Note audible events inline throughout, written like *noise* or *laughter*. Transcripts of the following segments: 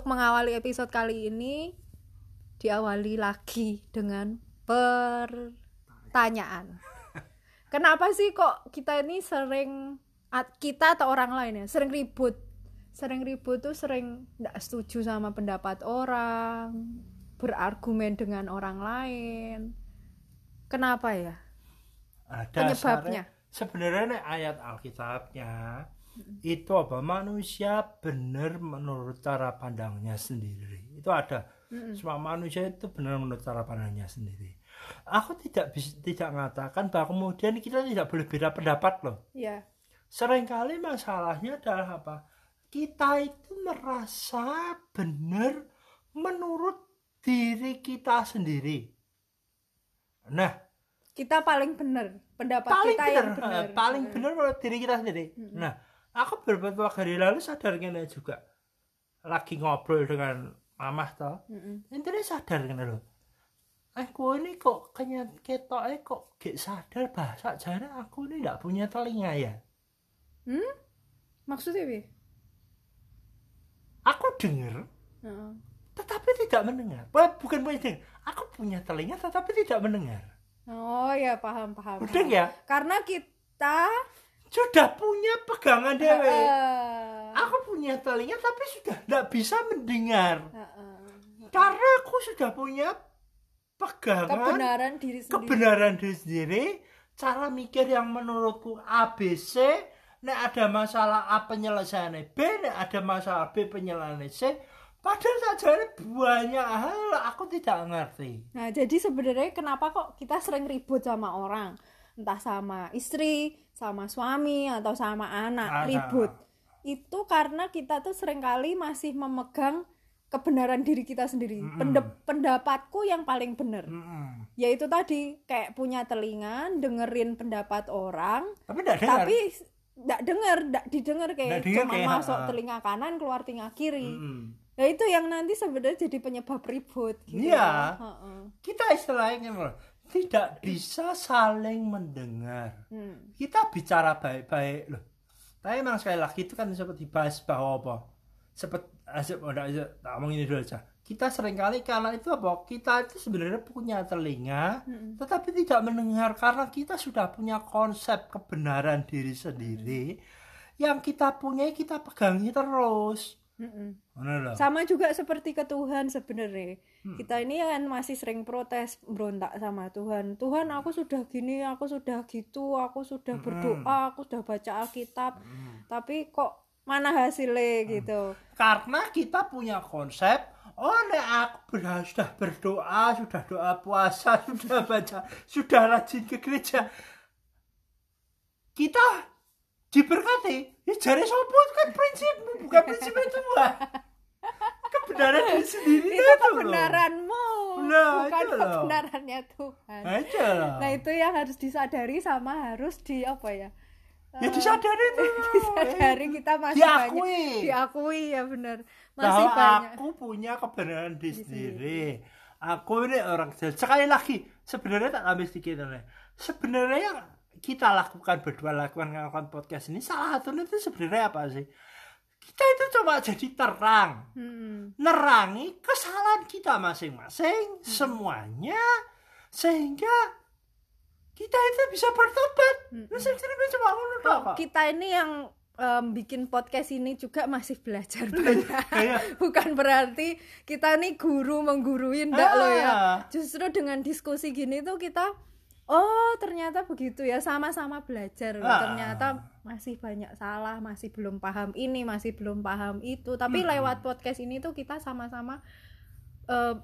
untuk mengawali episode kali ini diawali lagi dengan pertanyaan. *laughs* Kenapa sih kok kita ini sering kita atau orang lain ya sering ribut? Sering ribut tuh sering tidak setuju sama pendapat orang, berargumen dengan orang lain. Kenapa ya? Ada Penyebabnya. Sebenarnya ayat Alkitabnya itu apa manusia benar menurut cara pandangnya sendiri. Itu ada. Semua manusia itu benar menurut cara pandangnya sendiri. Aku tidak bisa tidak mengatakan bahwa kemudian kita tidak boleh beda pendapat loh. Ya, Seringkali masalahnya adalah apa? Kita itu merasa benar menurut diri kita sendiri. Nah, kita paling benar pendapat paling kita benar, yang benar. eh, paling benar menurut diri kita sendiri. Nah, aku beberapa hari lalu sadar gini juga. Lagi ngobrol dengan mamah toh. Mm-mm. Intinya sadar gini loh. Eh, gue ini kok kenyat ketok eh kok gak sadar bahasa jana aku ini tidak punya telinga ya. Hmm? Maksudnya Wi? Aku denger Heeh. tetapi tidak mendengar. Bukan punya dengar. Aku punya telinga tetapi tidak mendengar. Oh ya paham paham. Udah paham. ya? Karena kita Sudah punya pegangan dewe. Heeh. Aku punya telinga tapi sudah tidak bisa mendengar. Heeh. Karena aku sudah punya pegangan kebenaran diri sendiri. kebenaran diri sendiri, cara mikir yang menurutku ABC, nek ada masalah A penyelesaiannya B, nek ada masalah B penyelesaiannya C. Padahal saja banyak hal aku tidak ngerti. Nah, jadi sebenarnya kenapa kok kita sering ribut sama orang? Entah sama istri, sama suami, atau sama anak, Anak. ribut. Itu karena kita tuh sering kali masih memegang kebenaran diri kita sendiri. Pende- pendapatku yang paling benar. Mm-mm. Yaitu tadi kayak punya telinga, dengerin pendapat orang, Tapi tidak dengar. tapi nggak denger, nggak didengar kayak denger cuma kayak, masuk ha-ha. telinga kanan, keluar telinga kiri. Mm-mm. Nah, itu yang nanti sebenarnya jadi penyebab ribut gitu. Iya. Heeh. Kita istilahnya loh, tidak bisa saling mendengar. Hmm. Kita bicara baik-baik loh. Tapi memang sekali lagi itu kan sempat dibahas bahwa apa? Udah aja tak ngomong ini dulu aja. Kita sering kali karena itu apa? Kita itu sebenarnya punya telinga, tetapi tidak mendengar karena kita sudah punya konsep kebenaran diri sendiri. Yang kita punya kita pegangi terus. Sama juga seperti ke Tuhan sebenarnya. Hmm. Kita ini kan masih sering protes, berontak sama Tuhan. Tuhan, aku sudah gini, aku sudah gitu, aku sudah Hmm. berdoa, aku sudah baca Alkitab. Tapi kok mana hasilnya Hmm. gitu. karena kita punya konsep oh nek aku ber- sudah berdoa sudah doa puasa *laughs* sudah baca sudah rajin ke gereja kita diberkati jari sopo itu kan prinsip bukan prinsip Tuhan kebenaran diri sendiri Itu kan kebenaranmu, Nah, bukan itu kebenarannya Tuhan. Itu loh. Nah, itu yang harus disadari sama harus di apa ya? ya disadari itu *laughs* Disadari kita masih Diakui. banyak diakui ya benar. Masih bahwa banyak. aku punya kebenaran di sendiri. Aku ini orang. Sekali lagi, sebenarnya tak ambil sedikit. Sebenarnya kita lakukan berdua lakukan melakukan podcast ini salah satunya itu sebenarnya apa sih? Kita itu coba jadi terang, Hmm. nerangi kesalahan kita masing-masing, semuanya, sehingga kita itu bisa bertobat. Nah, coba tok, kok. kita ini yang em, bikin podcast ini juga masih belajar *laughs* banyak. Kayak- Bukan berarti kita nih guru menggurui ndak loh ya. Ah. Justru dengan diskusi gini tuh kita oh ternyata begitu ya sama-sama belajar. Ah. Ternyata masih banyak salah, masih belum paham ini, masih belum paham itu. Hmm. Tapi lewat podcast ini tuh kita sama-sama eh,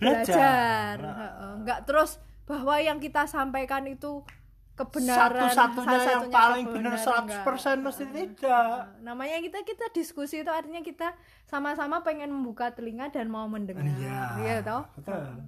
Belajar. belajar. Heeh. Nggak terus bahwa yang kita sampaikan itu kebenaran satu-satunya yang paling benar kebenaran, 100% mesti tidak. namanya kita kita diskusi itu artinya kita sama-sama pengen membuka telinga dan mau mendengar Iya. iya toh Betul.